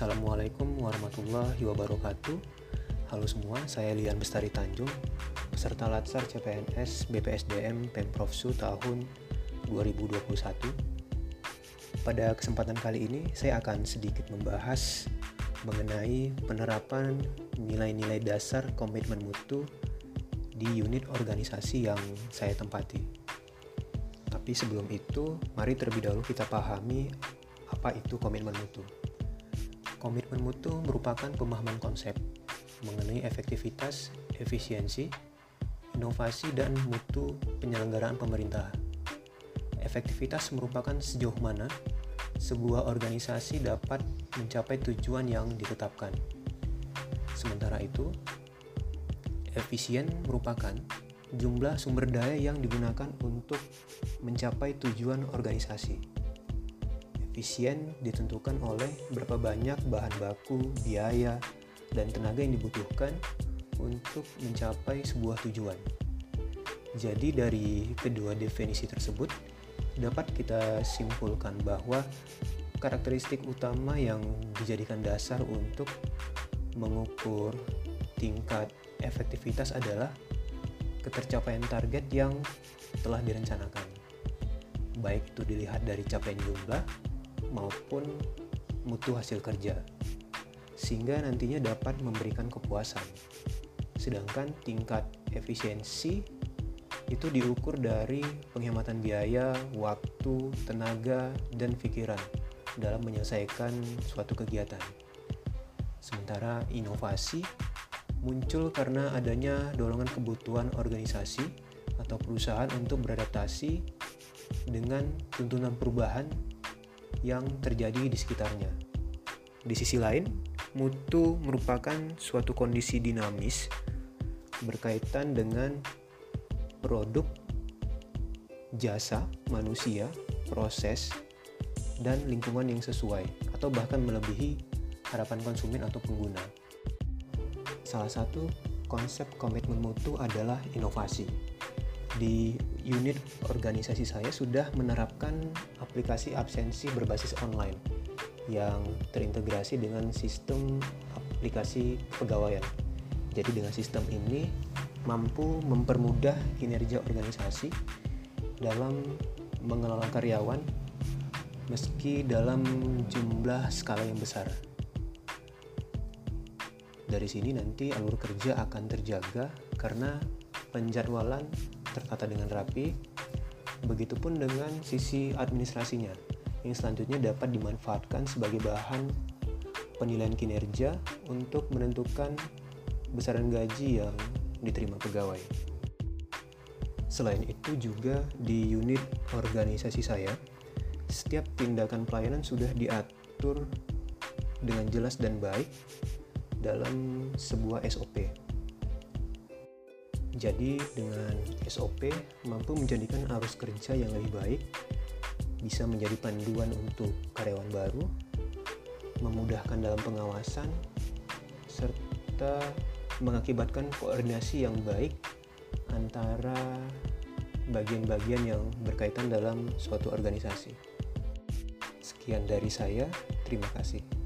Assalamualaikum warahmatullahi wabarakatuh. Halo semua, saya Lian Bestari Tanjung, peserta Latsar CPNS BPSDM Pemprov Su tahun 2021. Pada kesempatan kali ini, saya akan sedikit membahas mengenai penerapan nilai-nilai dasar komitmen mutu di unit organisasi yang saya tempati. Tapi sebelum itu, mari terlebih dahulu kita pahami apa itu komitmen mutu. Komitmen mutu merupakan pemahaman konsep mengenai efektivitas, efisiensi, inovasi, dan mutu penyelenggaraan pemerintah. Efektivitas merupakan sejauh mana sebuah organisasi dapat mencapai tujuan yang ditetapkan. Sementara itu, efisien merupakan jumlah sumber daya yang digunakan untuk mencapai tujuan organisasi efisien ditentukan oleh berapa banyak bahan baku, biaya, dan tenaga yang dibutuhkan untuk mencapai sebuah tujuan. Jadi dari kedua definisi tersebut dapat kita simpulkan bahwa karakteristik utama yang dijadikan dasar untuk mengukur tingkat efektivitas adalah ketercapaian target yang telah direncanakan. Baik itu dilihat dari capaian jumlah maupun mutu hasil kerja, sehingga nantinya dapat memberikan kepuasan. Sedangkan tingkat efisiensi itu diukur dari penghematan biaya, waktu, tenaga, dan pikiran dalam menyelesaikan suatu kegiatan. Sementara inovasi muncul karena adanya dorongan kebutuhan organisasi atau perusahaan untuk beradaptasi dengan tuntunan perubahan yang terjadi di sekitarnya. Di sisi lain, mutu merupakan suatu kondisi dinamis berkaitan dengan produk, jasa, manusia, proses, dan lingkungan yang sesuai atau bahkan melebihi harapan konsumen atau pengguna. Salah satu konsep komitmen mutu adalah inovasi di unit organisasi saya sudah menerapkan aplikasi absensi berbasis online yang terintegrasi dengan sistem aplikasi pegawaian. Jadi dengan sistem ini mampu mempermudah kinerja organisasi dalam mengelola karyawan meski dalam jumlah skala yang besar. Dari sini nanti alur kerja akan terjaga karena penjadwalan tertata dengan rapi. Begitupun dengan sisi administrasinya, yang selanjutnya dapat dimanfaatkan sebagai bahan penilaian kinerja untuk menentukan besaran gaji yang diterima pegawai. Selain itu juga di unit organisasi saya, setiap tindakan pelayanan sudah diatur dengan jelas dan baik dalam sebuah SOP jadi dengan SOP mampu menjadikan arus kerja yang lebih baik, bisa menjadi panduan untuk karyawan baru, memudahkan dalam pengawasan, serta mengakibatkan koordinasi yang baik antara bagian-bagian yang berkaitan dalam suatu organisasi. Sekian dari saya, terima kasih.